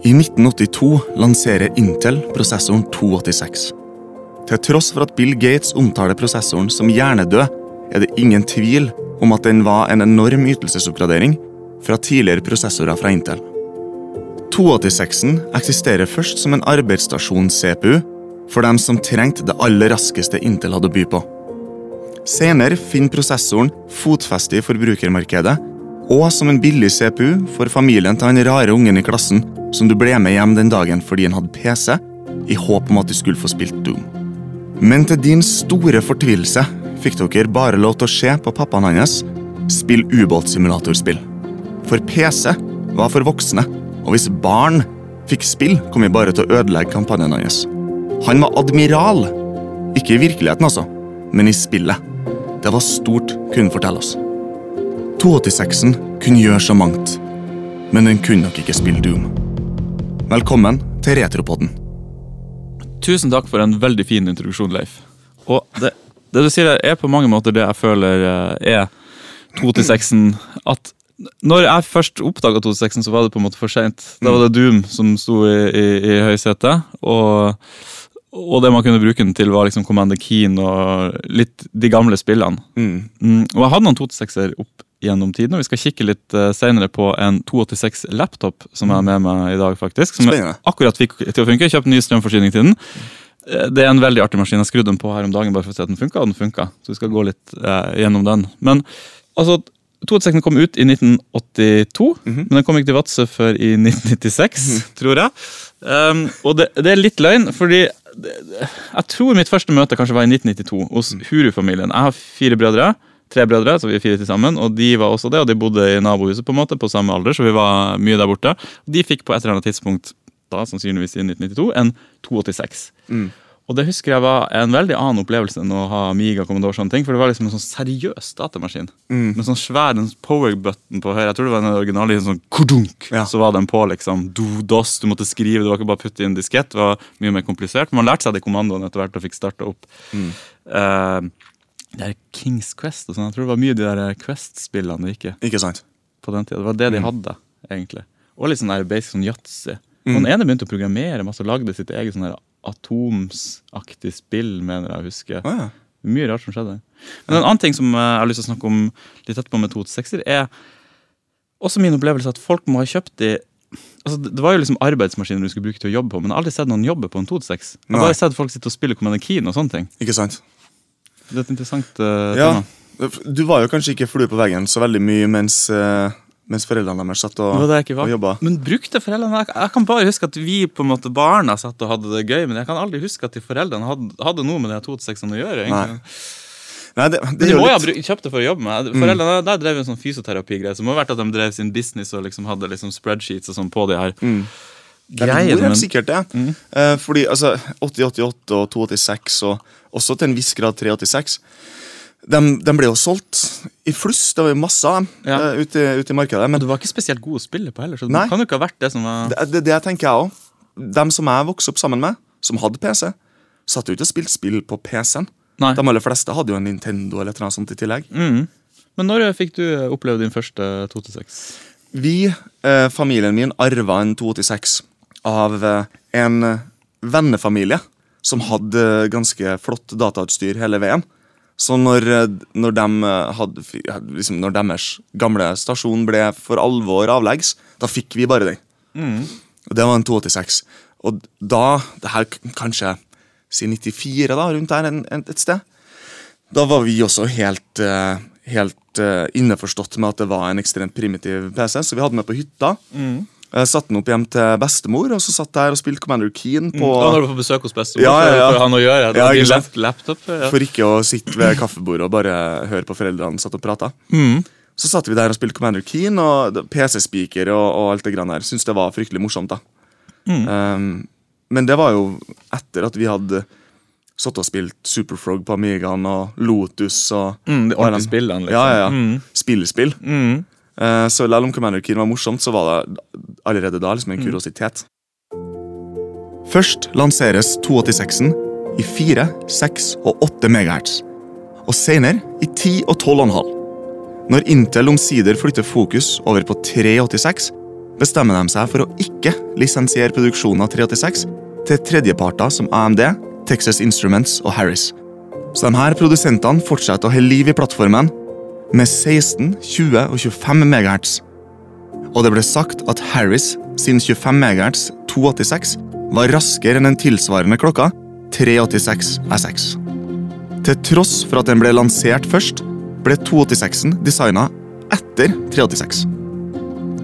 I 1982 lanserer Intel prosessoren 286. Til tross for at Bill Gates omtaler prosessoren som hjernedød, er det ingen tvil om at den var en enorm ytelsesoppgradering fra tidligere prosessorer fra Intel. 286-en eksisterer først som en arbeidsstasjons-CPU for dem som trengte det aller raskeste Intel hadde å by på. Senere finner prosessoren fotfeste i forbrukermarkedet og som en billig CPU for familien til han rare ungen i klassen som du ble med hjem den dagen fordi han hadde PC, i håp om at du skulle få spilt Doom. Men til din store fortvilelse fikk dere bare lov til å se på pappaen hans spille ubåtsimulatorspill. For PC var for voksne, og hvis barn fikk spill, kom vi bare til å ødelegge kampanjen hans. Han var admiral. Ikke i virkeligheten, altså, men i spillet. Det var stort, kunne fortelle oss. 286-en kunne gjøre så mangt, men den kunne nok ikke spille Doom. Velkommen til Retropodden. Tusen takk for en veldig fin introduksjon, Leif. Og det, det du sier, er på mange måter det jeg føler er 2-6-en. At når jeg først oppdaga 286-en, så var det på en måte for seint. Da var det Doom som sto i, i, i høysetet. Og, og det man kunne bruke den til, var liksom Commander Keen og litt de gamle spillene. Mm. Mm, og jeg hadde noen 286-er opp gjennom tiden, og vi skal kikke litt uh, senere på en 286 laptop som jeg har med meg i dag, faktisk. Som jeg akkurat fikk til å funke. Jeg kjøpte ny strømforsyning til den. Eh, Det er en veldig artig maskin. Jeg skrudde den på her om dagen bare for å se at den funka, og den funka. Så vi skal gå litt uh, gjennom den. Men altså, 286 kom ut i 1982, men den kom ikke til Vadsø før i 1996, tror jeg. Um, og det, det er litt løgn, fordi jeg tror mitt første møte kanskje var i 1992 hos Huru-familien. Jeg har fire brødre. Tre brødre, så vi er fire til sammen, og de var også det, og de bodde i nabohuset på en måte, på samme alder, så vi var mye der borte. De fikk på et eller annet tidspunkt, da sannsynligvis i 1992, en 286. Og det husker jeg var en veldig annen opplevelse enn å ha Amiga, Commodore sånne ting, for det var liksom en sånn seriøs datamaskin. Med sånn svær en power-button på høyre. Jeg tror det var den originale sånn kudunk. Ja. Så var den på, liksom. Do, dos, du måtte skrive, det var ikke bare å putte inn diskett. Det var mye mer komplisert. Man lærte seg de kommandoene etter hvert og fikk starta opp. Eh, det er Kings Quest og sånn. Jeg tror det var mye de der Quest-spillene det gikk i Ikke sant? på den tida. Det var det de hadde, egentlig. Og litt sånn der basic sånn yatzy. Den ene begynte å programmere masse og lagde sitt eget sånn atomsaktig spill, mener jeg å huske. Oh, ja. Mye rart som skjedde. Men en annen ting som eh, jeg har lyst til å snakke om litt etterpå med 286-er, er også min opplevelse at folk må ha kjøpt de Altså, det var jo liksom arbeidsmaskiner du skulle bruke til å jobbe på, men jeg har aldri sett noen jobbe på en 286. Jeg har bare sett folk sitte og spille Commander Keen og sånne ting. Ikke sant? Det er et interessant uh, Ja. tema. Du var jo kanskje ikke flue på veggen så veldig mye mens, eh, mens foreldrene deres satt og, og jobba. Men brukte foreldrene jeg, jeg kan bare huske at vi på en måte barna satt og hadde det gøy, men jeg kan aldri huske at de foreldrene hadde, hadde noe med det 286-ene å gjøre. egentlig. Nei. Nei, det, det de må jo ha litt kjøpt det for å jobbe med. Foreldrene der drev en sånn fysioterapigreie. Så det må ha vært at de drev sin business og liksom hadde liksom spreadsheets og sånn på de her Det er helt sikkert det. Eh, fordi altså, 8088 og 286 og også til en viss grad 386 de, de ble jo solgt i fluss. Det var jo masse av dem Ja. eh, ute, ute i markedet. Men du var ikke spesielt god å spille på heller, så det Nei. kan jo ikke ha vært det som var det, det, det tenker jeg òg. De som jeg vokste opp sammen med, som hadde PC, satt jo ikke og spilte spill på PC-en. De aller fleste hadde jo en Nintendo eller noe sånt i tillegg. Mm. Men når fikk du oppleve din første 286? Vi, eh, familien min, arva en 286 av eh, en eh, vennefamilie som hadde ganske flott datautstyr hele veien. Så når, når, dem eh, hadde, liksom når deres gamle stasjon ble for alvor avleggs, da fikk vi bare den. Og det var en 286. Og da, det her kanskje si 94 da, rundt der en, en, et sted, da var vi også helt, eh, helt eh, innforstått med at det var en ekstremt primitiv PC, så vi hadde med på hytta. Jeg satte den opp hjem til bestemor, og så satt der og spilte Commander Keen på Mm. når du får på besøk hos bestemor Ja, ja, ja. for, han å gjøre. Det Ja, lap- laptop. Ja. For ikke å sitte ved kaffebordet og bare høre på foreldrene satt og prata. Så satt vi der og spilte Commander Keen og PC-speaker og, og alt det grann der. Syns det var fryktelig morsomt. da. Um, men det var jo etter at vi hadde satt og spilt Superfrog på Amigaen og Lotus og Mm, de ordentlige spillene, liksom. Ja, ja, ja. Mm. Spillespill. Mm. Uh, så selv om Commander Keen var morsomt, så var det allerede da liksom en kuriositet. Først lanseres 286-en i 4, 6 og 8 MHz, og senere i 10 og 12,5. Når Intel omsider flytter fokus over på 386, bestemmer de seg for å ikke lisensiere produksjonen av 386 til tredjeparter som AMD, Texas Instruments og Harris. Så de her produsentene fortsetter å holde liv i plattformen med 16, 20 og 25 MHz. Og det ble sagt at Harris sin 25 MHz 286 var raskere enn den tilsvarende klokka 386 S6. Til tross for at den ble lansert først, ble 286-en designa etter 386.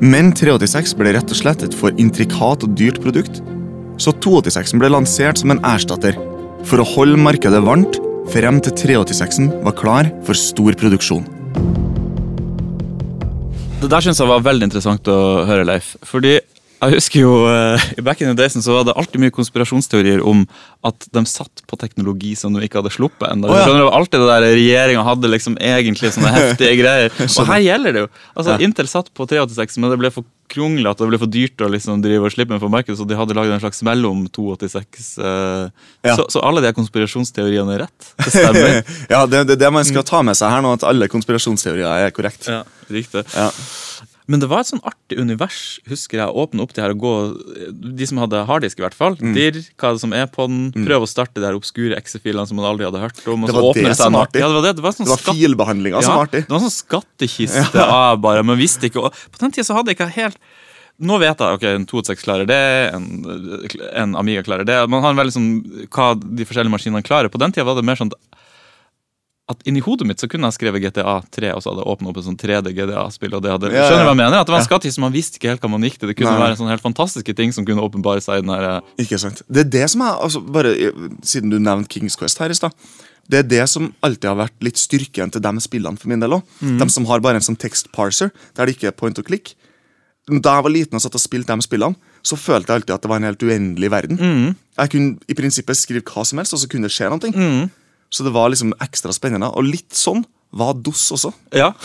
Men 386 ble rett og slett et for intrikat og dyrt produkt, så 286-en ble lansert som en erstatter for å holde markedet varmt frem til 386-en var klar for stor produksjon. Det der synes jeg var veldig interessant å høre, Leif. Fordi jeg husker jo, I back in the days så var det alltid mye konspirasjonsteorier om at de satt på teknologi som de ikke hadde sluppet ennå. Oh, ja. Det var alltid det der Regjeringa hadde liksom egentlig sånne heftige greier. Og her gjelder det jo. Altså, Ja. Intel satt på 386, men det ble for kronglete og det ble for dyrt å liksom drive og slippe den på markedet, så de hadde laget en slags mellom 286. Uh, Ja. så, så alle de konspirasjonsteoriene er rett. Det stemmer. ja, det er det, det man skal ta med seg her nå, at alle konspirasjonsteorier er korrekt. ja, riktig. Ja. Men det var et sånn artig univers, husker jeg, åpne opp det her og gå De som hadde harddisk, i hvert fall. Mm. Dirr, hva er det som er på den. Prøve å starte de her obskure exe-filene som man aldri hadde hørt om. og Det var det som var artig. Ja, det var det. Det var sånn Det var skatt- ja, som var artig. Det var sånn skattkiste av bare, men visste ikke. Og på den tida så hadde jeg ikke helt nå vet jeg ok, en 286 klarer det, en, en Amiga klarer det. Man har en veldig sånn, hva de forskjellige maskinene klarer. På den tida var det mer sånn at inni hodet mitt så kunne jeg skrevet GTA 3, og så hadde jeg åpnet opp et sånn 3D GTA-spill. og det hadde, Ja. Skjønner du hva jeg mener? At det var en Ja. så man visste ikke helt hva man gikk til. Det kunne Nei. være sånne helt fantastiske ting som kunne åpenbare seg i den her eh, Ikke sant? Det er det som er, altså, bare eh, Siden du nevnte Kings Quest her i stad. Det er det som alltid har vært litt styrken til de spillene for min del òg. De som har bare en sånn text parser, der det ikke er point og klikk. Da jeg var liten og satt og spilte de spillene, så følte jeg alltid at det var en helt uendelig verden. Jeg kunne i prinsippet skrive hva som helst, og så kunne det skje noe. Så det var liksom ekstra spennende. Og litt sånn var DOS også. Ja.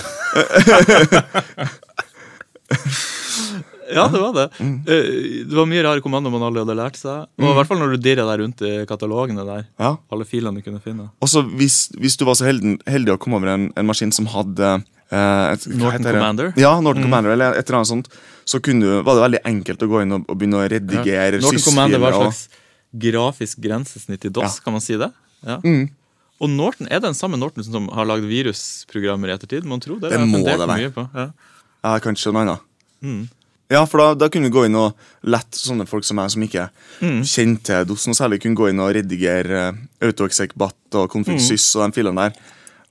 ja, det var det. Mm. Eh, Det var mye rare kommandoer man aldri hadde lært seg. Og i hvert fall når du dirra deg rundt i katalogene der. Ja. Alle filene du kunne finne. Også hvis, hvis du var så heldig, heldig å komme over en, en maskin som hadde eh, et, Norton? Commander? Ja, Norton Commander eller et eller annet sånt. Så du, var det veldig enkelt å gå inn og, og begynne å redigere Norton Commander var et slags grafisk grensesnitt i DOS, Ja. kan man si det? Ja. Og Norton, Er det den samme Norton som har lagd virusprogrammer i ettertid? Man tror det, Det må det være. mye på. Ja. Ja, kanskje noe annet. Mm. Ja, for da, da kunne vi gå inn og lett sånne folk som meg, som ikke Mm. kjente til DOS noe særlig, kunne gå inn og redigere uh, AutoExec-BAT og config Mm. og de filene der.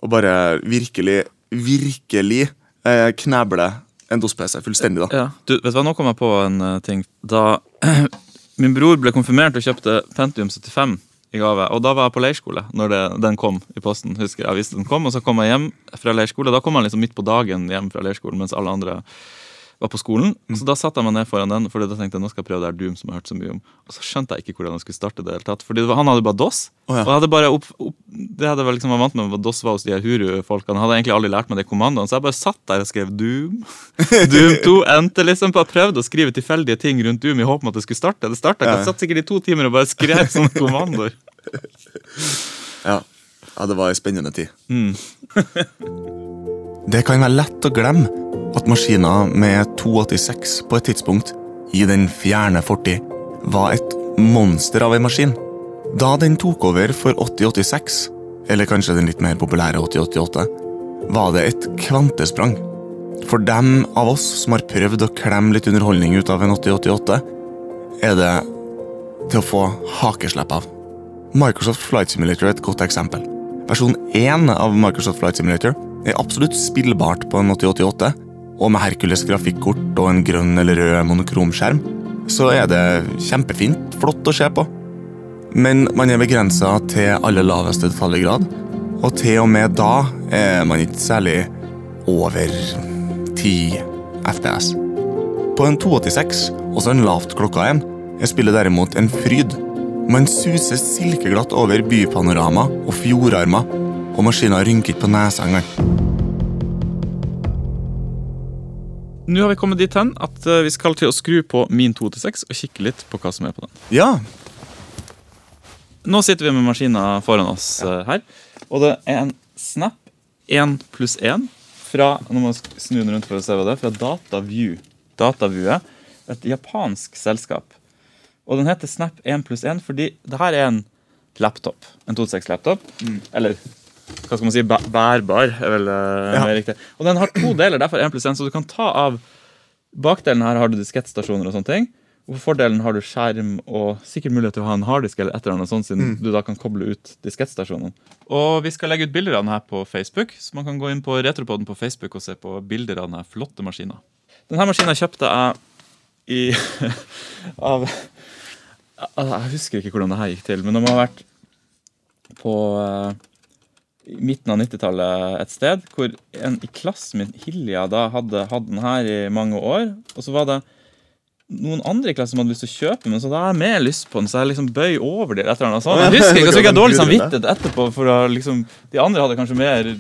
Og bare virkelig, virkelig uh, kneble en DOS-PC fullstendig, da. Ja. Du, vet du hva, Nå kom jeg på en uh, ting. Da min bror ble konfirmert og kjøpte Pentium 75 i gave, og da var jeg på leirskole når det, den kom i posten. husker jeg, visste den kom, Og så kom jeg hjem fra leirskole. Da kom jeg liksom midt på dagen hjem fra leirskolen mens alle andre var på skolen. Så da satte jeg meg ned foran den, for da tenkte jeg nå skal jeg prøve det her Doom som jeg har hørt så mye om. Og så skjønte jeg ikke hvordan jeg skulle starte det. hele tatt, Fordi det var, han hadde bare DOS. Oh, ja. Og hadde bare opp, opp, det hadde jeg liksom var vant med hva DOS var hos de Huru-folkene. Jeg hadde egentlig aldri lært meg de kommandoene, så jeg bare satt der og skrev Doom. Doom 2 endte liksom på Jeg prøvde å skrive tilfeldige ting rundt Doom i håp om at det skulle starte. Det startet, Ja. Jeg satt sikkert i to timer og bare skrev sånne kommandoer. Ja. ja, det var ei spennende tid. Mm. det kan være lett å glemme at maskiner med 286 på et tidspunkt i den fjerne fortid var et monster av en maskin. Da den tok over for 8086, eller kanskje den litt mer populære 8088, var det et kvantesprang. For dem av oss som har prøvd å klemme litt underholdning ut av en 8088, er det til å få hakeslepp av. Microsoft Flight Simulator er et godt eksempel. Versjon 1 av Microsoft Flight Simulator er absolutt spillbart på en 8088, og med Hercules grafikkort og en grønn eller rød monokromskjerm, så er det kjempefint, flott å se på. Men man er begrensa til aller laveste detaljgrad, og til og med da er man ikke særlig over 10 FPS. På en 286, også en lavt klokka en, er spillet derimot en fryd. Man suser silkeglatt over bypanorama og fjordarmer, og maskinen rynker ikke på nesa engang. Nå har vi kommet dit hen at eh, vi skal til å skru på min 2-6 og kikke litt på hva som er på den. Ja, Nå sitter vi med maskinen foran oss ja. her, og det er en Snap 1 pluss 1 fra nå må jeg snu den rundt for å se hva det er, fra DataView. DataView er et japansk selskap. Og den heter Snap 1 pluss 1 fordi det her er en laptop. En 226-laptop. Eller hva skal man si, bærbar, er vel eh, Ja. riktig. Og den har to deler, derfor 1 pluss 1, så du kan ta av Bakdelen her har du diskettstasjoner og sånne ting. Og på fordelen har du skjerm og sikkert mulighet til å ha en harddisk eller et eller annet sånt, siden du da kan koble ut diskettstasjonene. Og vi skal legge ut bilder av den her på Facebook, så man kan gå inn på Retropoden på Facebook og se på bilder av denne flotte maskinen. Denne maskinen kjøpte jeg i av Jeg husker ikke hvordan det her gikk til, men de har vært på i midten av 90-tallet et sted, hvor en i klassen min, Hilja, da hadde hatt den her i mange år. Og så var det noen andre i klassen som hadde lyst til å kjøpe den, men så da har jeg mer lyst på den, så jeg liksom bøy over det. Etter annet sånt. Jeg husker ikke, så fikk jeg dårlig samvittighet etterpå, for å liksom, de andre hadde kanskje mer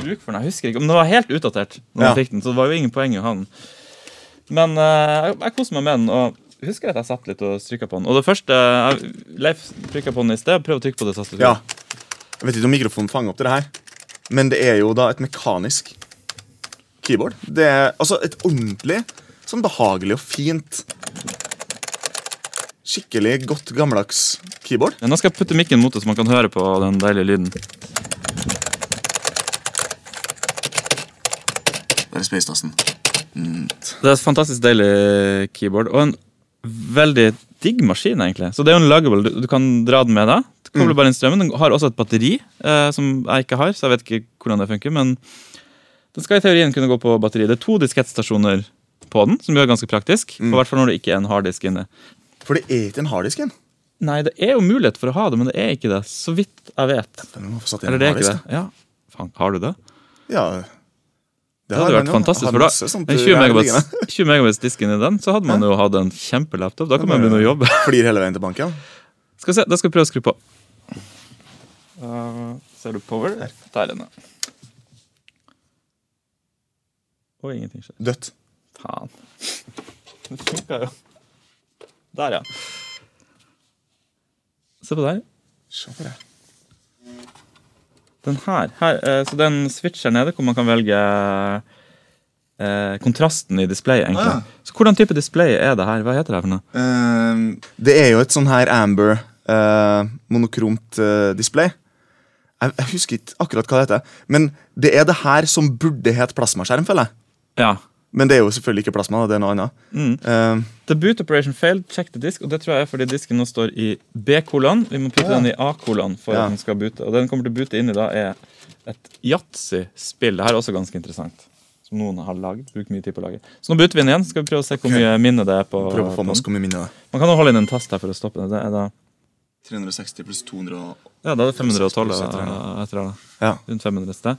bruk for den. Jeg husker ikke, men den var helt utdatert når Ja. fikk den, så det var jo ingen poeng i å ha den. Men uh, jeg, jeg koser meg med den, og husker at jeg satt litt og strykka på den. Og det første jeg, Leif trykka på den i sted, prøv å trykke på det. Ja. Jeg vet ikke om mikrofonen fanger opp det her, men det er jo da et mekanisk keyboard. Det er altså et ordentlig, sånn behagelig og fint Skikkelig godt gammeldags keyboard. Ja, nå skal jeg putte mikken mot det, så man kan høre på den deilige lyden. Der er spacetasten. Det er et fantastisk deilig keyboard, og en veldig digg maskin, egentlig. Så det er jo en luggable. Du, du kan dra den med deg. Du kobler bare inn strømmen. Den har også et batteri, eh, som jeg ikke har, så jeg vet ikke hvordan det funker. Men den skal i teorien kunne gå på batteri. Det er to diskettstasjoner på den, som gjør ganske praktisk. Mm. I hvert fall når det ikke er en harddisk inne. For det er ikke en harddisk inne? Nei, det er jo mulighet for å ha det, men det er ikke det. Så vidt jeg vet. Inn Eller det er ikke det. Ja, Faen, har du det? Ja. Det hadde vært fantastisk, for da masse sånt, en uh, 20 megabits, megabytes, liggende. 20 megabits disk inni den, så hadde man jo hatt en kjempelaptop. Da kan man begynne å jobbe. Flir hele veien til banken. Skal vi se, Da skal vi prøve å skru på. Uh, ser du power? Der er den. ja. Og ingenting skjer. Dødt. Faen. Det funka jo. Der, ja. Se på der. Se på det. Den her. her eh, så det er en switch her nede hvor man kan velge eh, kontrasten i displayet. egentlig. Ah. Så Hvordan type display er det her? Hva heter det her for noe? Ehm, det er jo et sånn her amber uh, monokromt uh, display. Jeg, jeg husker ikke akkurat hva det heter. Men det er det her som burde het plasmaskjerm, føler jeg. Ja. Men det er jo selvfølgelig ikke plasma. det er noe annet. Mm. Uh, The boot operation failed, check the disk. Og det tror jeg er fordi disken nå står i B-kolon. Vi må putte Ja. den i A-kolon for Ja. at den skal boote. Og det den kommer til å boote inn i da, er et yatzy-spill. Det her er også ganske interessant. Som noen har lagd. Brukt mye tid på å lage. Så nå booter vi den igjen. Skal vi prøve å se hvor mye minne det er på. Prøv å få med oss hvor mye minne det er. Man kan jo holde inn en tast her for å stoppe det. Det er da 360 pluss 200 og Ja, da er det 512 etter det. eh, etter det. Ja. Rundt 500 et sted.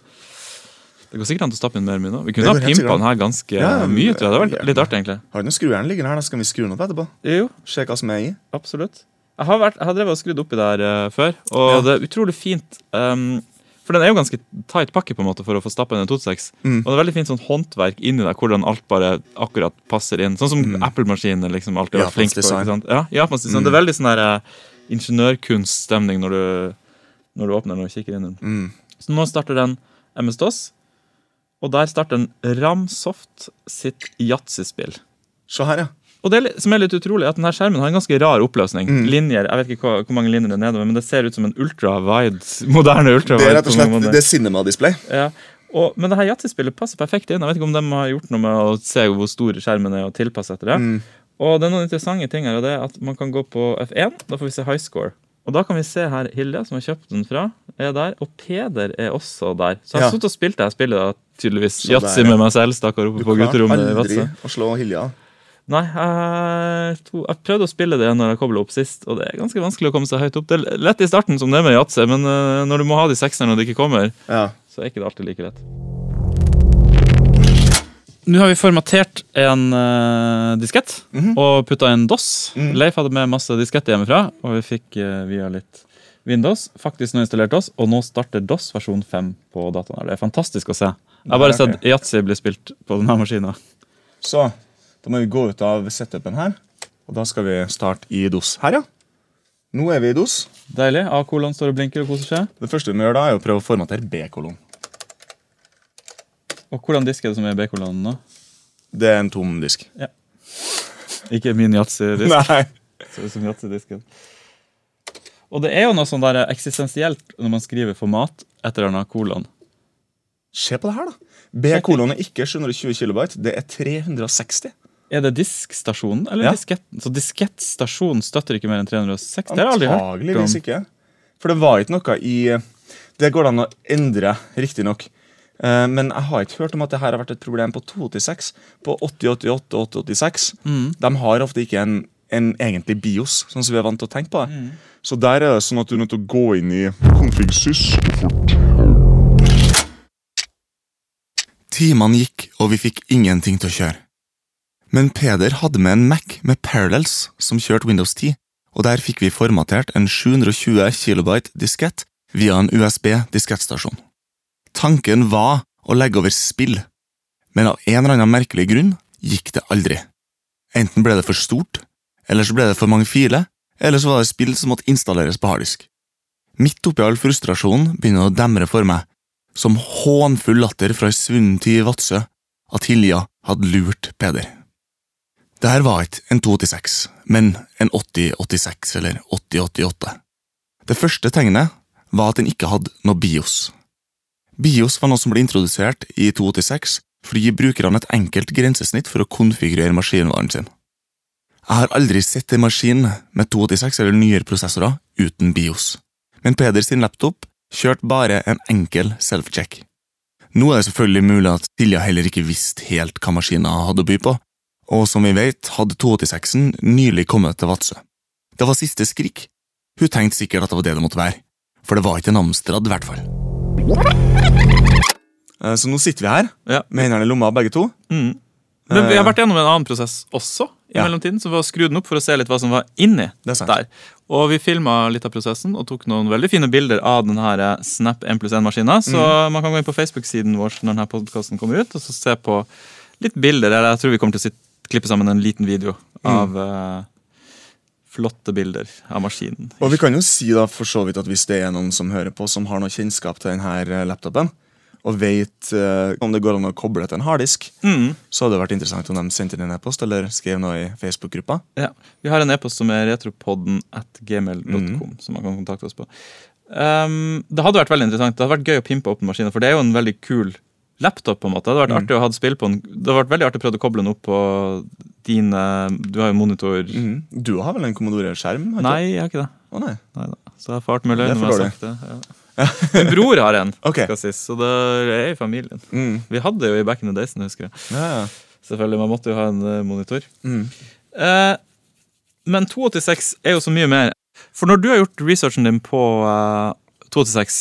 Det går sikkert an å stappe inn mer minner. Vi kunne ha pimpa den her ganske Ja, mye, tror jeg. Det hadde vært litt artig, egentlig. Har du noen skrujern liggende her? Da skal vi skru den opp etterpå. Jo, Se hva som er i. absolutt. Jeg har, vært, jeg har drevet og skrudd oppi der uh, før, og Ja. det er utrolig fint. Um, for den er jo ganske tight pakke på en måte for å få stappa inn en 26. Mm. Og det er veldig fint sånn håndverk inni der, hvordan alt bare akkurat passer inn. Sånn som Apple-maskiner liksom alltid har vært flink på. Ikke sant? Ja, Japans design. Det er veldig sånn der eh, ingeniørkunststemning når du, når du åpner den og kikker inn i den. Mm. Så nå starter den MS-DOS, og der starter en Ramsoft sitt yatzyspill. Se her, ja. Og det som er litt utrolig, er at denne skjermen har en ganske rar oppløsning. Mm. Linjer, jeg vet ikke hva, hvor mange linjer det er nedover, men det ser ut som en ultra-wide, moderne ultra-wide. Det er rett og slett det er cinema-display. Ja. Og, men det her yatzyspillet passer perfekt inn. Jeg vet ikke om de har gjort noe med å se hvor stor skjermen er og tilpasse etter det. Mm. Og det er noen interessante ting her, og det er at man kan gå på F1. Da får vi se high score. Og da kan vi se her Hilde, som har kjøpt den fra, er der. Og Peder er også der. Så jeg har Ja. sittet og spilt det her spillet, tydeligvis. Yatzy med meg selv, stakkar, oppe på klarte gutterommet i aldri å slå Hilja. Nei, jeg, to, jeg prøvde å spille det når jeg kobla opp sist, og det er ganske vanskelig å komme seg høyt opp. Det er lett i starten, som det er med yatzy, men uh, når du må ha de sekserne og de ikke kommer, Ja. så er ikke det alltid like lett. Nå har vi formatert en uh, diskett Mhm. og putta en DOS. Mhm. Leif hadde med masse disketter hjemmefra, og vi fikk uh, via litt Windows faktisk nå installert DOS, og nå starter DOS versjon 5 på dataen. Det er fantastisk å se. Jeg har bare sett yatzy bli spilt på denne maskinen. Så da må vi gå ut av setupen her. Og da skal vi starte i DOS. Her, ja. Nå er vi i DOS. Deilig. A-kolon står og blinker og koser seg. Det første vi må gjøre da, er å prøve å formatere B-kolon. Og hvordan disk er det som er B-kolonen nå? Det er en tom disk. Ja. Ikke min yatzy-disk. Nei. Ut som yatzy-disken. Og det er jo noe sånn der eksistensielt når man skriver format etter en kolon. Se på det her, da. B-kolon er ikke 720 kilobyte, det er 360. Er det diskstasjonen eller Ja. disketten? Så diskettstasjonen støtter ikke mer enn 360? Det har jeg aldri hørt Antageligvis ikke. For det var ikke noe i Det går det an å endre, riktignok. Uh, men jeg har ikke hørt om at det her har vært et problem på 286. På 8088 og 886. Mm. De har ofte ikke en, en egentlig BIOS, sånn som vi er vant til å tenke på. det. Mm. Så der er det sånn at du er nødt til å gå inn i config sys. Timene gikk, og vi fikk ingenting til å kjøre. Men Peder hadde med en Mac med Parallels som kjørte Windows 10, og der fikk vi formatert en 720 kilobyte diskett via en USB-diskettstasjon. Tanken var å legge over spill, men av en eller annen merkelig grunn gikk det aldri. Enten ble det for stort, eller så ble det for mange filer, eller så var det spill som måtte installeres på harddisk. Midt oppi all frustrasjonen begynner det å demre for meg, som hånfull latter fra ei svunnen tid i Vadsø, at Hilja hadde lurt Peder. Det her var ikke en 286, men en 8086 eller 8088. Det første tegnet var at den ikke hadde noe BIOS. BIOS var noe som ble introdusert i 286 for å gi brukerne et enkelt grensesnitt for å konfigurere maskinvaren sin. Jeg har aldri sett en maskin med 286 eller nyere prosessorer uten BIOS, men Peder sin laptop kjørte bare en enkel self-check. Nå er det selvfølgelig mulig at Silja heller ikke visste helt hva maskinen hadde å by på, og som vi vet, hadde 286-en nylig kommet til Vadsø. Det var siste skrik. Hun tenkte sikkert at det var det det måtte være, for det var ikke en Amstrad, i hvert fall. Eh, Så nå sitter vi her, Ja. med hendene i lomma begge to. Mm. Men vi har vært gjennom en annen prosess også, i Ja. mellomtiden, så vi har skrudd den opp for å se litt hva som var inni er der. Og vi filma litt av prosessen og tok noen veldig fine bilder av denne Snap 1 pluss 1-maskina. Så mm. man kan gå inn på Facebook-siden vår når denne podkasten kommer ut, og så se på litt bilder. Eller jeg tror vi kommer til å klippe sammen en liten video av mm. eh, flotte bilder av maskinen. Og vi kan jo si da for så vidt at hvis det er noen som hører på, som har noe kjennskap til denne laptopen, og vet uh, om det går an å koble til en harddisk, Mm. så hadde det vært interessant om de sendte inn en e-post eller skrev noe i Facebook-gruppa. Ja. Vi har en e-post som er retropodden at gmail.com, mm. som man kan kontakte oss på. Um, det hadde vært veldig interessant. Det hadde vært gøy å pimpe opp en maskinen, for det er jo en veldig kul laptop. på en måte. Det hadde vært mm. artig å ha spill på den. Det hadde vært veldig artig å prøve å koble den opp på din Du har jo monitor Mm. Du har vel en Commodore-skjerm? Nei, jeg har ikke det. Å Å, nei. Neida. Så jeg har fart med Det er løgn. for dårlig. Min bror har en, okay. skal sies, så det er i familien. Mm. Vi hadde det jo i back in the days, husker jeg. Ja, ja. Selvfølgelig, Man måtte jo ha en eh, monitor. Mm. Eh, men 286 er jo så mye mer. For når du har gjort researchen din på eh, 286,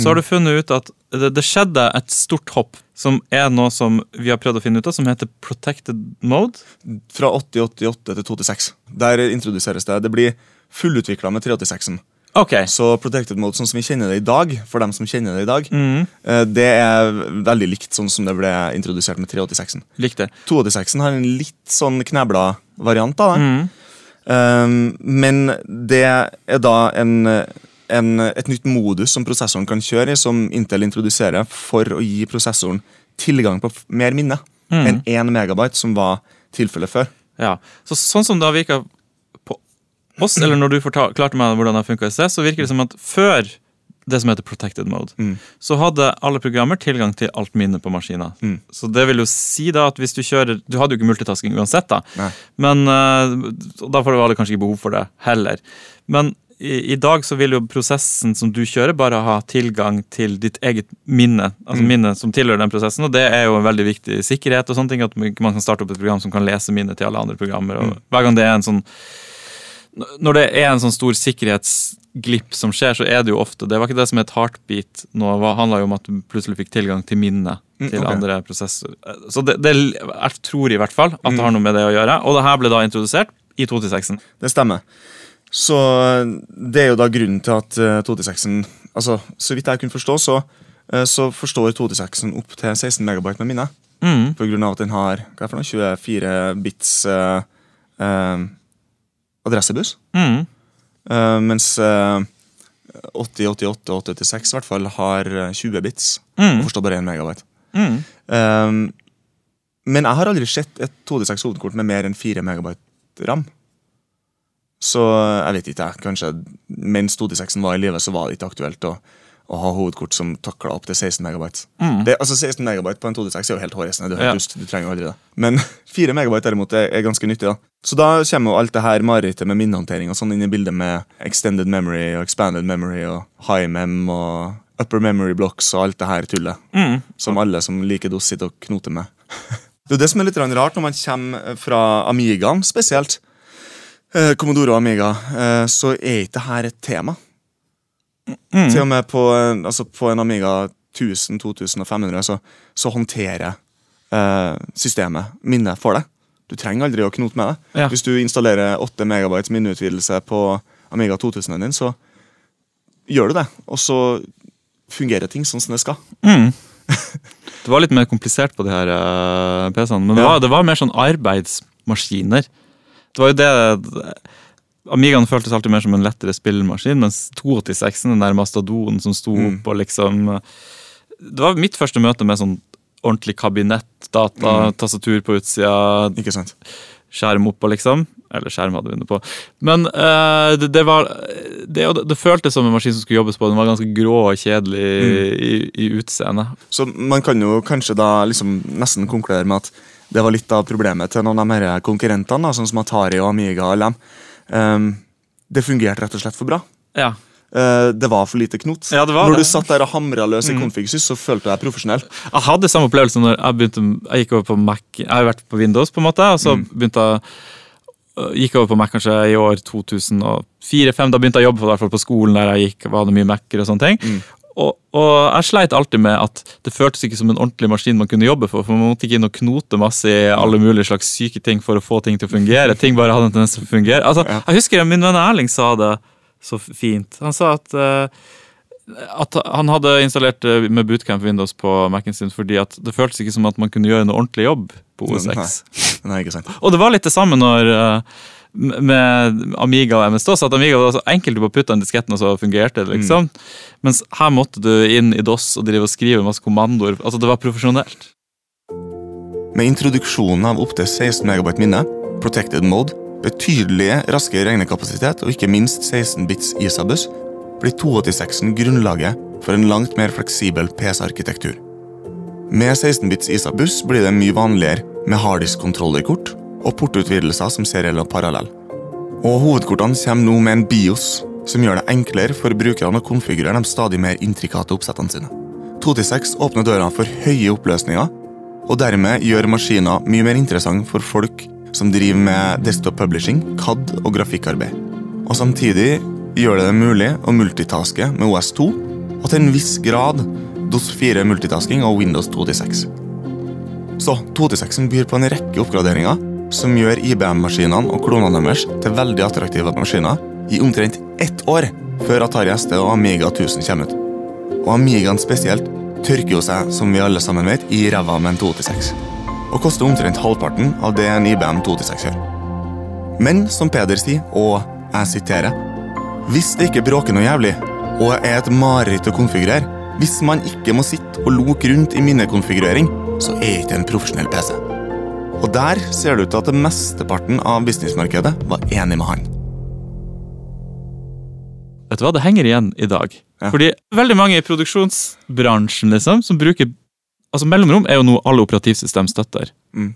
så har du funnet ut at det, det skjedde et stort hopp, som er noe som vi har prøvd å finne ut av, som heter protected mode. Fra 8088 til 286. Der introduseres det. Det blir fullutvikla med 386-en. Ok. Så Protected Mode sånn som vi kjenner det i dag, for dem som kjenner det i dag, eh, det er veldig likt sånn som det ble introdusert med 386-en. Likte. 286-en har en litt sånn knebla variant av det. Mm. Um, men det er da en, en, et nytt modus som prosessoren kan kjøre i, som Intel introduserer for å gi prosessoren tilgang på mer minne Mm. enn 1 megabyte, som var tilfellet før. Ja. Så sånn som det har virka oss, eller når du forklarte meg hvordan det funka i sted, så virker det som at før det som heter protected mode, Mm. så hadde alle programmer tilgang til alt minne på maskinen. Mm. Så det vil jo si da at hvis du kjører Du hadde jo ikke multitasking uansett, da. Nei. Men eh, Da var det kanskje ikke behov for det heller. Men i, i dag så vil jo prosessen som du kjører, bare ha tilgang til ditt eget minne. Altså Mm. minne som tilhører den prosessen, og det er jo en veldig viktig sikkerhet. og sånne ting, At man man kan starte opp et program som kan lese minnet til alle andre programmer. og Mm. Hver gang det er en sånn Når det er en sånn stor sikkerhetsglipp som skjer, så er det jo ofte Det var ikke det som het heartbeat nå, det handla jo om at du plutselig fikk tilgang til minnet Mm, til okay. andre prosesser. Så det, det, jeg tror i hvert fall at Mm. det har noe med det å gjøre. Og det her ble da introdusert i 286-en. Det stemmer. Så det er jo da grunnen til at uh, 286-en altså, Så vidt jeg kunne forstå, så, eh, så forstår 286-en opp til 16 megabyte med minne. Mm. På grunn av at den har hva er det for noe, 24 bits uh, eh, adressebuss. Mm. Uh, mens uh, 8088 og 8086 i hvert fall har eh, 20 bits. Mm. Og forstår bare 1 megabyte. Mm. Eh, men jeg har aldri sett et 286 hovedkort med mer enn 4 megabyte ram. Så jeg vet ikke, jeg. Kanskje mens 286-en var i live, så var det ikke aktuelt å, å ha hovedkort som takler opp til 16 megabyte. Det, altså 16 megabyte på en 286 er jo helt hårreisende. Du, Ja. helt du trenger aldri det. Men 4 megabyte derimot er, er ganske nyttig. da. Så da kommer jo alt det her marerittet med minnehåndtering og sånn inn i bildet med extended memory og expanded memory og high mem og upper memory blocks og alt det her tullet. Mm. Som alle som liker DOS, sitter og knoter med. Det er jo det som er litt rart når man kommer fra Amigaen spesielt. eh, Commodore og Amiga, eh, så er ikke dette et tema. Mm. Til og med på, en- altså på en Amiga 1000-2500 så, så håndterer eh, systemet minnet for deg. Du trenger aldri å knote med det. Ja. Hvis du installerer 8 megabytes minneutvidelse på Amiga 2000-en din, så gjør du det. Og så fungerer ting sånn som det skal. Mm. Det var litt mer komplisert på de her uh, PC-ene, men det, Ja. var, det var mer sånn arbeidsmaskiner. Det var jo det Amigaen føltes alltid mer som en lettere spillmaskin, mens 286-en, den der mastadonen som sto Mm. opp og liksom Det var mitt første møte med sånn ordentlig kabinett, data, Mm. tastatur på utsida, Ikke sant? skjerm oppå, liksom. Eller skjerm hadde vi inne på. Men uh, det, det var det, det, det føltes som en maskin som skulle jobbes på. Den var ganske grå og kjedelig i, i utseendet. Så man kan jo kanskje da liksom nesten konkludere med at det var litt av problemet til noen av de her konkurrentene, da, sånn som Atari og Amiga. og. Ehm, det fungerte rett og slett for bra. Ja. Eh, det var for lite knot. Ja, Når det. du satt der og hamra løs i Configsys, så følte du deg profesjonell. Jeg hadde samme opplevelse når jeg begynte Jeg gikk over på Mac Jeg har vært på Windows, på en måte, og så begynte jeg øh, gikk over på Mac kanskje i år 2004-2005. Da begynte jeg å jobbe på, på skolen der jeg gikk. var det mye Mac-er og sånne ting. Og, og jeg sleit alltid med at det føltes ikke som en ordentlig maskin man kunne jobbe for. For man måtte ikke inn og knote masse i alle mulige slags syke ting for å få ting til å fungere. Ting bare hadde en tendens til å fungere. Altså, Jeg husker min venn Erling sa det så fint. Han sa at øh, at han hadde installert eh, med bootcamp Windows på Mac-en sin fordi at det føltes ikke som at man kunne gjøre en ordentlig jobb på OSX. Nei. Nei. Og det var litt det samme når eh, med Amiga og MS-DOS. At Amiga var så enkelt du bare putta inn disketten, og så fungerte det. liksom. Mens her måtte du inn i DOS og drive og skrive masse kommandoer. Altså Det var profesjonelt. Med introduksjonen av opptil 16 megabyte minne, protected mode, betydelig raskere regnekapasitet og ikke minst 16 bits ISA-buss, blir 286-en grunnlaget for en langt mer fleksibel PC-arkitektur. Med 16 bits ISA-buss blir det mye vanligere med harddisk-kontrollerkort og portutvidelser som seriell og parallell. Og hovedkortene kommer nå med en BIOS, som gjør det enklere for brukerne å konfigurere de stadig mer intrikate oppsettene sine. 286 åpner døra for høye oppløsninger, og dermed gjør maskiner mye mer interessant for folk som driver med desktop publishing, CAD og grafikkarbeid. Og samtidig gjør det det mulig å multitaske med OS2, og til en viss grad DOS 4 multitasking og Windows 286. Så 286 byr på en rekke oppgraderinger som gjør IBM-maskinene og klonene deres til veldig attraktive maskiner i omtrent ett år før Atari ST og Amiga 1000 kommer ut. Og Amigaen spesielt tørker jo seg, som vi alle sammen vet, i ræva med en 286. Og koster omtrent halvparten av det en IBM 286 gjør. Men som Peder sier, og jeg siterer Hvis det ikke bråker noe jævlig, og er et mareritt å konfigurere, hvis man ikke må sitte og loke rundt i minnekonfigurering, så er ikke en profesjonell PC. Og der ser det ut til at det mesteparten av businessmarkedet var enig med han. Vet du hva, Det henger igjen i dag. Ja. Fordi veldig mange i produksjonsbransjen liksom, som bruker Altså Mellomrom er jo noe alle operativsystem støtter. Mm.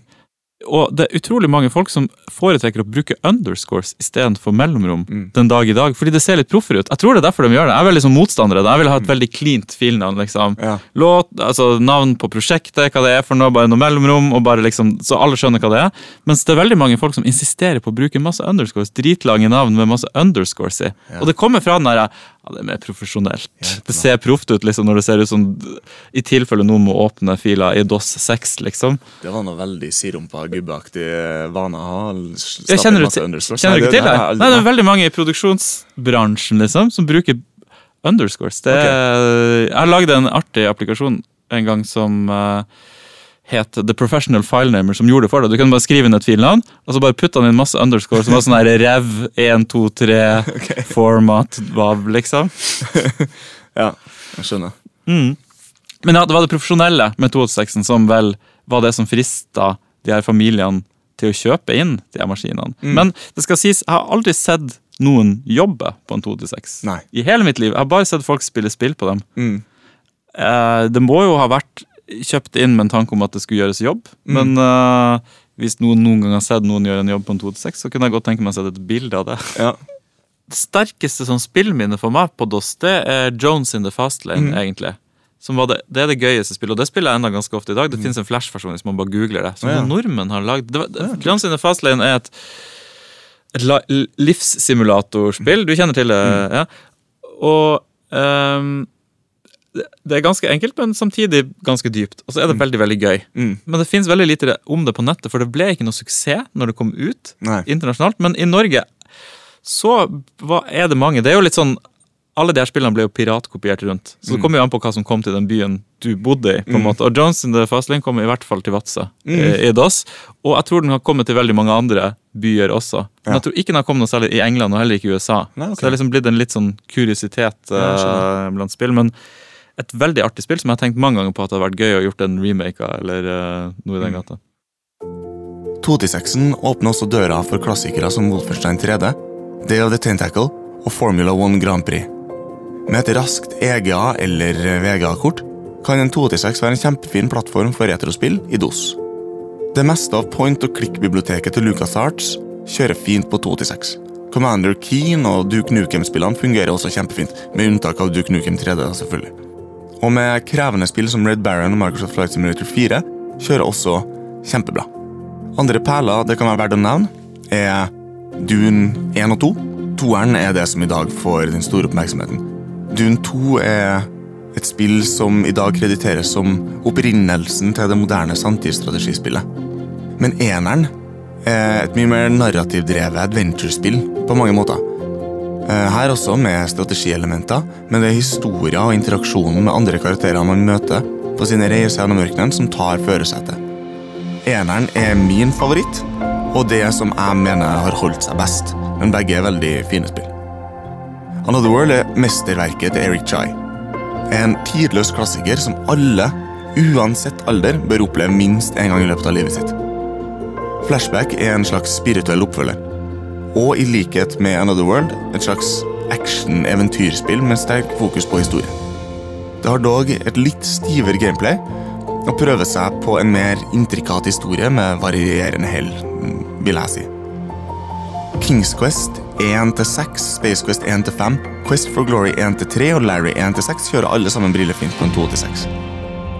Og det er utrolig mange folk som foretrekker å bruke underscores istedenfor mellomrom Mm. den dag i dag, fordi det ser litt proffere ut. Jeg tror det er derfor de gjør det. Jeg er veldig som motstander av det. Jeg vil ha et veldig cleant filnavn. liksom. Ja. Låt, altså Navn på prosjektet, hva det er for noe, bare noe mellomrom, og bare liksom, så alle skjønner hva det er. Mens det er veldig mange folk som insisterer på å bruke masse underscores, dritlange navn med masse underscores i. Og det kommer fra den der ja, det er mer profesjonelt. Det ser proft ut liksom når det ser ut som i tilfelle noen må åpne fila i DOS 6, liksom. Det var noe veldig sirumpa, gubbeaktig vane å ha. Jeg kjenner du, til- kjenner du ikke til det? Nei, det er veldig mange i produksjonsbransjen liksom, som bruker underscores. Det okay. Jeg har lagd en artig applikasjon en gang som eh, het The Professional Filenamer, som gjorde det for deg. Du kunne bare skrive inn et filnavn, og så bare putte han inn masse underscores, som var sånn her rev 123 okay. format vav, liksom. Ja, jeg skjønner. Mm. Men ja, det var det profesjonelle med 286-en som vel var det som frista de her familiene til å kjøpe inn de her maskinene. Mm. Men det skal sies, jeg har aldri sett noen jobbe på en 286. Nei. I hele mitt liv. Jeg har bare sett folk spille spill på dem. Mm. Eh, det må jo ha vært kjøpt inn med en tanke om at det skulle gjøres jobb. Mm. Men uh, hvis noen noen gang har sett noen gjøre en jobb på en 286, så kunne jeg godt tenke meg å sette et bilde av det. Ja. Det sterkeste sånn spillminnet for meg på DOS, det er Jones in the Fast Lane, Mm. egentlig. Som var det, det er det gøyeste spillet, og det spiller jeg enda ganske ofte i dag. Det finnes en Flash-versjon hvis man bare googler det. Som Mm. Ja. nordmenn har lagd. Jones in the Fast Lane er et, et livssimulatorspill. Du kjenner til det? Mm. Ja. Og ehm, det, er ganske enkelt, men samtidig ganske dypt. Og så er det veldig, veldig gøy. Mm. Men det finnes veldig lite om det på nettet, for det ble ikke noe suksess når det kom ut Nei. internasjonalt. Men i Norge så hva er det mange. Det er jo litt sånn alle de her spillene ble jo piratkopiert rundt. Så det kommer jo an på hva som kom til den byen du bodde i. på en måte. Og Jones in the Fastlane kom i hvert fall til Vadsø eh, i DOS. Og jeg tror den har kommet til veldig mange andre byer også. Men Ja. jeg tror ikke den har kommet noe særlig i England og heller ikke i USA. Nei, okay. Så det har liksom blitt en litt sånn kuriositet uh, blant spill. Men et veldig artig spill som jeg har tenkt mange ganger på at det hadde vært gøy å gjort en remake av. eller uh, noe i den gata. 2-6en åpner også døra for klassikere som Wolfenstein 3D, Day of the Tentacle og Formula 1 Grand Prix. Med et raskt EGA- eller VGA-kort kan en 2-6 være en kjempefin plattform for retrospill i DOS. Det meste av point og click-biblioteket til LucasArts kjører fint på 2-6 Commander Keen og Duke Nukem-spillene fungerer også kjempefint, med unntak av Duke Nukem 3D, selvfølgelig. Og med krevende spill som Red Baron og Microsoft Flight Simulator 4 kjører også kjempebra. Andre perler det kan være verdt å nevne, er Dune 1 og 2. Toeren er det som i dag får den store oppmerksomheten. Dune 2 er et spill som i dag krediteres som opprinnelsen til det moderne samtidsstrategispillet. Men eneren er et mye mer narrativdrevet adventure-spill på mange måter. Eh, Her også med strategielementer, men det er historier og interaksjonen med andre karakterer man møter på sine reiser gjennom ørkenen som tar førersetet. Eneren er min favoritt, og det som jeg mener har holdt seg best. Men begge er veldig fine spill. Another World er mesterverket til Eric Chai. En tidløs klassiker som alle, uansett alder, bør oppleve minst en gang i løpet av livet sitt. Flashback er en slags spirituell oppfølger. Og i likhet med Another World et slags action-eventyrspill med sterk fokus på historie. Det har dog et litt stivere gameplay og prøver seg på en mer intrikat historie med varierende hell, vil jeg si. Kings Quest 1-6, Space Quest 1-5, Quest for Glory 1-3 og Larry 1-6 kjører alle sammen brillefint på en 2-6.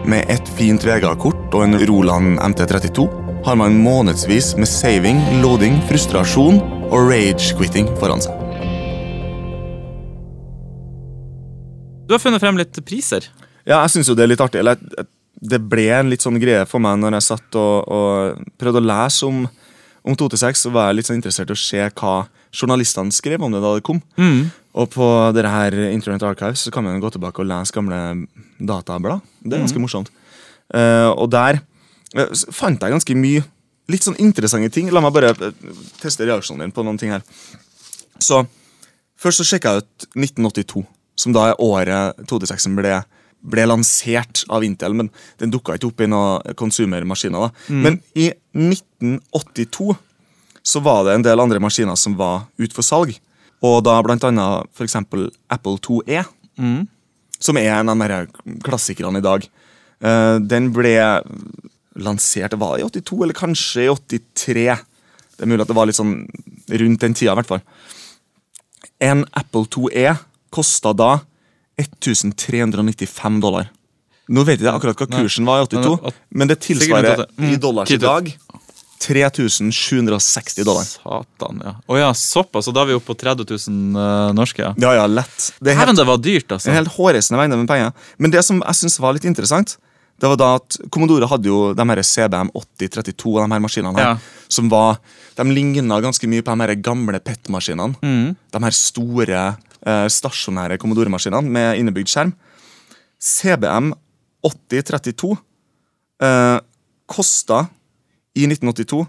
Med et fint Vega-kort og en Roland MT32 har man månedsvis med saving, loading, frustrasjon og rage-quitting foran seg. Du har funnet frem litt priser. Ja, jeg syns jo det er litt artig. Eller, det ble en litt sånn greie for meg når jeg satt og, og prøvde å lese om, om 2-6, så var jeg litt sånn interessert i å se hva journalistene skrev om det da det kom. Og på dette her Internet Archives så kan man gå tilbake og lese gamle datablad. Det er ganske morsomt. Uh, og der uh, fant jeg ganske mye litt sånn interessante ting. La meg bare eh, teste reaksjonen din på noen ting her. Så Først så sjekka jeg ut 1982, som da er året 2D6-en ble, ble lansert av Intel. Men den dukka ikke opp i noen konsumermaskiner. da. Men i 1982 så var det en del andre maskiner som var ute for salg. Og da blant annet eksempel Apple 2E, som er en av de klassikerne i dag. Eh, den ble lansert var i 82, eller kanskje i 83. Det er mulig at det var litt sånn rundt den tida, i hvert fall. En Apple 2E kosta da 1395 dollar. Nå vet jeg ikke akkurat hva kursen var i 82, Men, det tilsvarer i dollars i dag 3760 dollar. Satan, ja. Å ja, såpass. Og da er vi oppe på 30 000 eh, norske. ja. Ja, ja, lett. Det er helt, det var dyrt, altså. en helt hårreisende mengde med penger. Men det som jeg synes var litt interessant, det var da at Commodore hadde jo de her CBM 8032 og de her maskinene her, Ja. som var De ligna ganske mye på de her gamle PET-maskinene. Mm. De her store, eh, stasjonære Commodore-maskinene med innebygd skjerm. CBM 8032 eh, kosta i 1982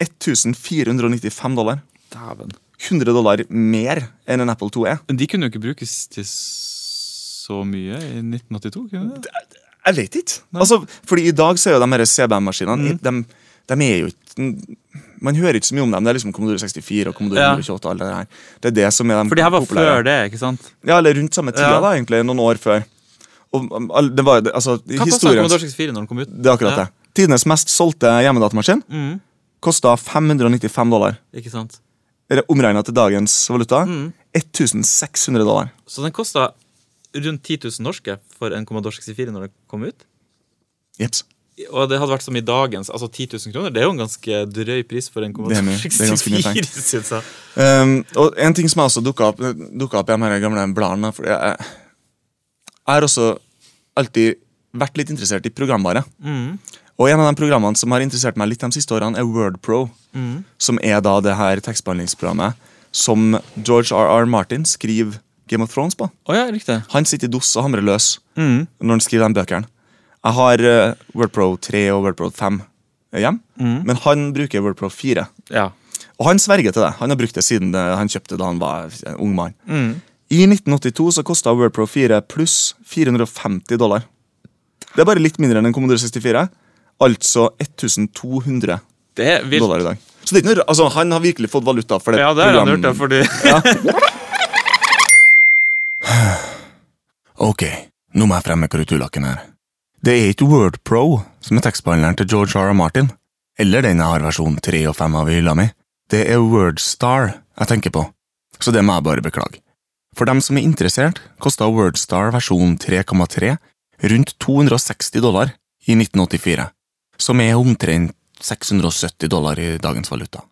1495 dollar. Dæven. 100 dollar mer enn en Apple 2E. Men de kunne jo ikke brukes til så mye i 1982? kunne de? Jeg vet ikke. Altså, fordi I dag så er jo de her CBM-maskinene de, De er jo ikke Man hører ikke så mye om dem. Det er liksom Commodore 64 og Commodore Ja. 128. og Alle det, her. det er det som er de For de her var populære. før det, ikke sant? Ja, eller rundt samme tida, Ja. da, egentlig. Noen år før. Og um, det var, altså, Hva kosta Commodore 64 når den kom ut? Det er akkurat Ja. det. Tidenes mest solgte hjemmedatamaskin Mm, kosta 595 dollar. ikke sant? Omregna til dagens valuta Mm. 1600 dollar. Så den kosta rundt 10 000 norske for en Commodore 64 når det kom ut. Jeps. Og det hadde vært som i dagens, altså 10 000 kroner. Det er jo en ganske drøy pris for en Det Commodore mye. Det er 64, synes jeg. Um, og en ting som også dukka opp, dukket opp i de gamle bladene for jeg har også alltid vært litt interessert i programvare. Mm, Og en av de programmene som har interessert meg litt de siste årene, er WordPro. mm. Som er da det her tekstbehandlingsprogrammet som George R.R. Martin skriver Game of Thrones på. Oh, ja, riktig. Han sitter i DOS og hamrer løs Mm. når han skriver de bøkene. Jeg har uh, WordPro 3 og WordPro 5 hjem, Mm. men han bruker WordPro 4. Ja. Og han sverger til det. Han har brukt det siden det, han kjøpte da han var en ung mann. Mm. I 1982 så kosta WordPro 4 pluss 450 dollar. Det er bare litt mindre enn en Commodore 64. Altså 1200 Det er vilt. dollar i dag. Så det er ikke noe, altså, han har virkelig fått valuta for det. Ja, det har han program- fordi... ja, fordi Ok, nå må jeg fremme korrekturlakken her. Det er ikke WordPro som er tekstbehandleren til George R. R. Martin, eller den jeg har versjon 3 og 5 av i hylla mi. Det er WordStar jeg tenker på, så det må jeg bare beklage. For dem som er interessert, kosta WordStar versjon 3,3 rundt 260 dollar i 1984, som er omtrent 670 dollar i dagens valuta.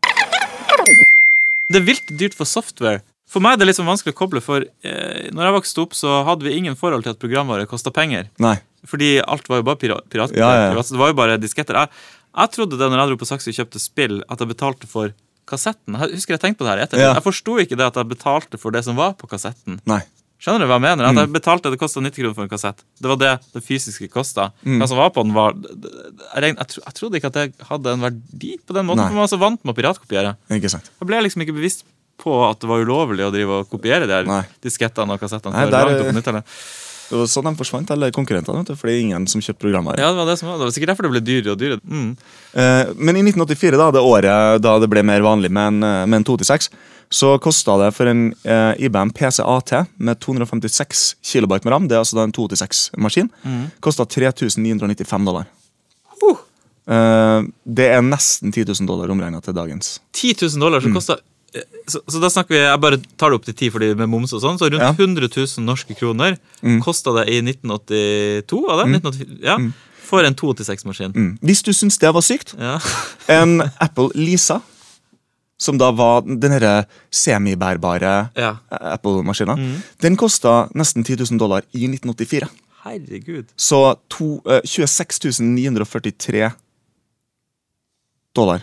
Det er vilt dyrt for software. For meg er det litt sånn vanskelig å koble, for eh, når jeg vokste opp, så hadde vi ingen forhold til at programvare kosta penger. Nei, Fordi alt var jo bare pirat, pirat, Ja, ja, ja. Det var jo bare disketter. Jeg, jeg trodde det når jeg dro på Saxo og kjøpte spill, at jeg betalte for kassetten. Jeg husker jeg tenkte på det her etter. Jeg forsto ikke det at jeg betalte for det som var på kassetten. nei. Skjønner du hva jeg mener? At Mm. jeg betalte Det kosta 90 kroner for en kassett. Det var det det fysiske kosta. Mm. Hva som var på den, var jeg, jeg, jeg trodde ikke at det hadde en verdi på den måten. Nei. For man var så vant med å piratkopiere. Ikke sant. Jeg ble liksom ikke bevisst på at det var ulovlig å drive og kopiere de her Nei. diskettene og kassettene. Nei, der- opp Det var sånn de forsvant, alle konkurrentene, for det er ingen som kjøpte programvare. Ja, det var det som var. Det var sikkert derfor det ble dyrere og dyrere. Mm. Eh, Men i 1984, da, det året da det ble mer vanlig med en, eh, med en 2-6, så kosta det for en eh, IBM PC AT med 256 kilobyte med ram, det er altså da en 2-6-maskin, Mm. kosta 3995 dollar. Uh. Eh, det er nesten 10 000 dollar omregna til dagens. 10 000 dollar, Mm. så kosta så, så da snakker vi, Jeg bare tar det opp til 10 fordi med moms og sånn. Så rundt Ja. 100 000 norske kroner Mm. kosta det i 1982. Var det? 1984, ja, For en 2-6-maskin. Mm. Hvis du syns det var sykt, Ja. en Apple Lisa, som da var den herre semibærbare ja. Apple-maskina, Mm. den kosta nesten 10 000 dollar i 1984. Herregud. Så to, uh, 26 943 dollar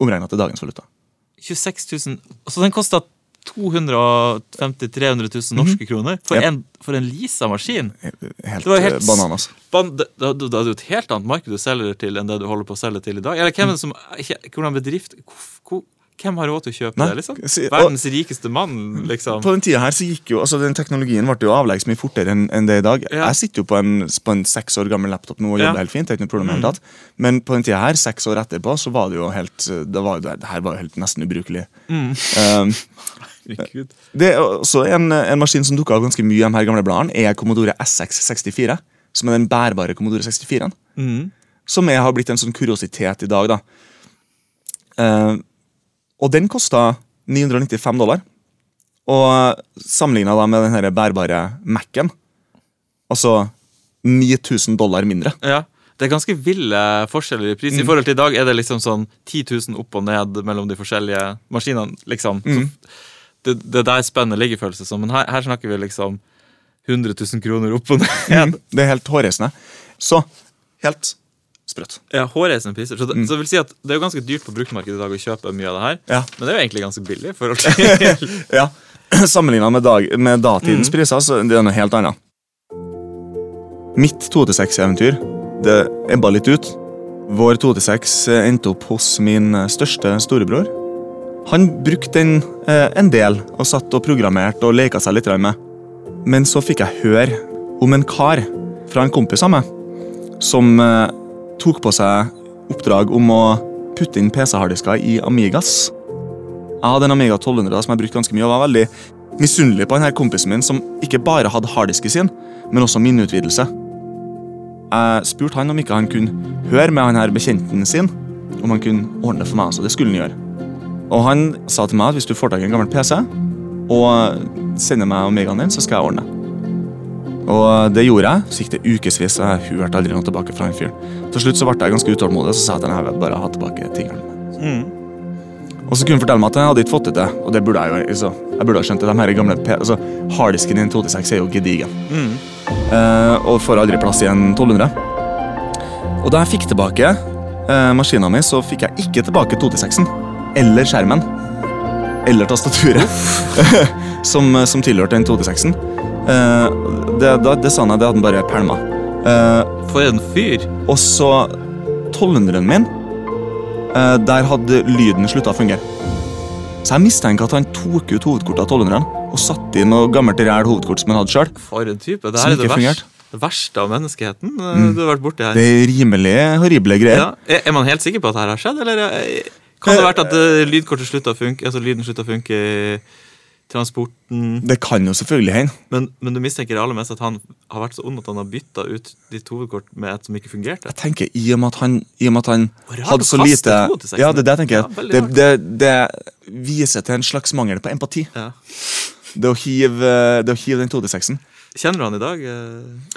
omregna til dagens valuta. 26 000 Så den kosta 250 300 000 norske kroner for. Yep. en, for en Lisa-maskin. Helt, Det var helt eh, bananas. Ban- Det det- det er jo et helt annet marked du selger til enn det du holder på å selge til i dag. Eller hvem er det som Hvordan bedrift hvor- hvor- Hvem har råd til å kjøpe Nei, det? liksom? Verdens rikeste mann, liksom. På den tida her så gikk jo, altså den Teknologien ble jo avleggs mye fortere enn en det i dag. Ja. Jeg sitter jo på en, på en seks år gammel laptop nå og Ja. jobber helt fint. det er ikke noe problem det hele tatt. Men på den tida her, seks år etterpå, så var det jo helt det, var, det her var jo helt nesten ubrukelig. Mm. Um, Det er også en, en maskin som dukka opp ganske mye i de her gamle bladene, er Commodore SX64. Som er den bærbare Commodore 64-en. Mm. Som er, har blitt en sånn kuriositet i dag. da. Eh, og den kosta 995 dollar. Og sammenligna med den her bærbare Mac-en, altså 9000 dollar mindre. Ja. Det er ganske ville forskjeller i pris. Mm. I forhold til i dag er det liksom sånn 10 000 opp og ned mellom de forskjellige maskinene. liksom. Mm. Det, det er der spennet ligger, føles det som. Men her, her snakker vi liksom 100 000 kroner opp og ned. Mm, det er helt hårreisende. Så helt sprøtt. Ja, Hårreisende priser. Så det, Mm. så det vil si at det er jo ganske dyrt på bruktmarkedet i dag å kjøpe mye av det her. Ja. Men det er jo egentlig ganske billig. i forhold til... ja. Sammenligna med, dag, med datidens priser, så det er noe helt annet. Mitt 2-6-eventyr det ebba litt ut. Vår 2-6 endte opp hos min eh, største storebror. Han brukte den eh, en del og satt og programmerte og leka seg litt med. Men så fikk jeg høre om en kar fra en kompis av meg som eh, tok på seg oppdrag om å putte inn PC-harddisker i Amigas. Jeg hadde en Amiga 1200 som jeg brukte ganske mye, og var veldig misunnelig på denne kompisen min som ikke bare hadde harddisken sin, men også minneutvidelse. Jeg spurte han om ikke han kunne høre med han her bekjenten sin, om han kunne ordne det for meg. Så det skulle han gjøre. Og han sa til meg at hvis du får tak i en gammel PC og sender meg Omegaen din, så skal jeg ordne det. Og det gjorde jeg. Så gikk det ukevis, og jeg hørte aldri noe tilbake fra han fyren. Til slutt så ble jeg ganske utålmodig, og så sa jeg at jeg vil bare ha tilbake tingene Mm. Og så kunne han fortelle meg at jeg hadde ikke fått det til, og det burde jeg jo altså, Jeg burde ha skjønt det. De her gamle P altså, Harddisken i en 286 er jo gedigen. Eh, og får aldri plass i en 1200. Og da jeg fikk tilbake eh, maskina mi, så fikk jeg ikke tilbake 286-en. Eller skjermen. Eller tastaturet. som, som tilhørte den 286-en. Eh, det, det sa han det hadde han bare pælma. Eh, For en fyr! og så 1200-en min, eh, der hadde lyden slutta å fungere. Så jeg mistenker at han tok ut hovedkortet av 1200-en og satte inn noe gammelt ræl hovedkort som han hadde sjøl. For en type. Det her er det verste, det verste av menneskeheten Mm. du har vært borti her. Det er rimelig horrible greier. Ja. Er man helt sikker på at dette har skjedd, eller er- kan det ha vært at lydkortet slutta å funke? Altså lyden slutta å funke transporten? Det kan jo selvfølgelig hende. Men, men du mistenker aller mest at han har vært så ond at han har bytta ut ditt hovedkort med et som ikke fungerte? Jeg tenker I og med at han, med at han hadde så lite Ja, det er det jeg tenker. Ja, det, det, det viser til en slags mangel på empati. Ja. Det å hive, det å hive den 286-en. Kjenner du han i dag?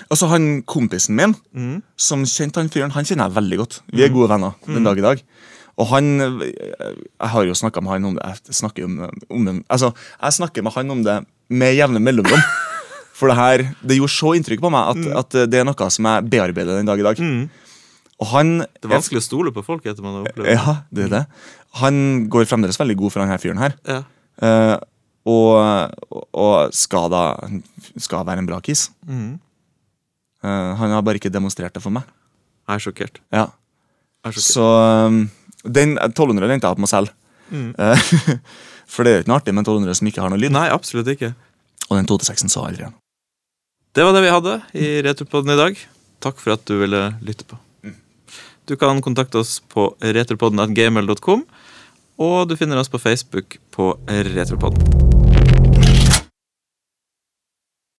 Altså, han kompisen min mm. som kjente han fyren, han kjenner jeg veldig godt. Vi er gode venner den dag i dag. Og han Jeg har jo snakka med han om det. Jeg snakker om, om altså, jeg snakker med han om det med jevne mellomrom. For det her, det gjorde så inntrykk på meg at, at det er noe som jeg bearbeider den dag i dag. Mm. Og han Det er vanskelig å stole på folk etter man har opplevd. Ja, det er det. Han går fremdeles veldig god for denne fyren her. Ja. Uh, og, og skal da skal være en bra kiss. Mm. Uh, han har bare ikke demonstrert det for meg. Jeg er sjokkert. Ja. Jeg er sjokkert. Så um, den 1200 endte jeg opp med å selge. Mm. Eh, For det er jo ikke noe artig med en 1200 som ikke har noe lyd. Nei, absolutt ikke. Og den 286-en så aldri igjen. Det var det vi hadde i Retropodden i dag. Takk for at du ville lytte på. Du kan kontakte oss på retropodden.gmail.com, og du finner oss på Facebook på Retropodden.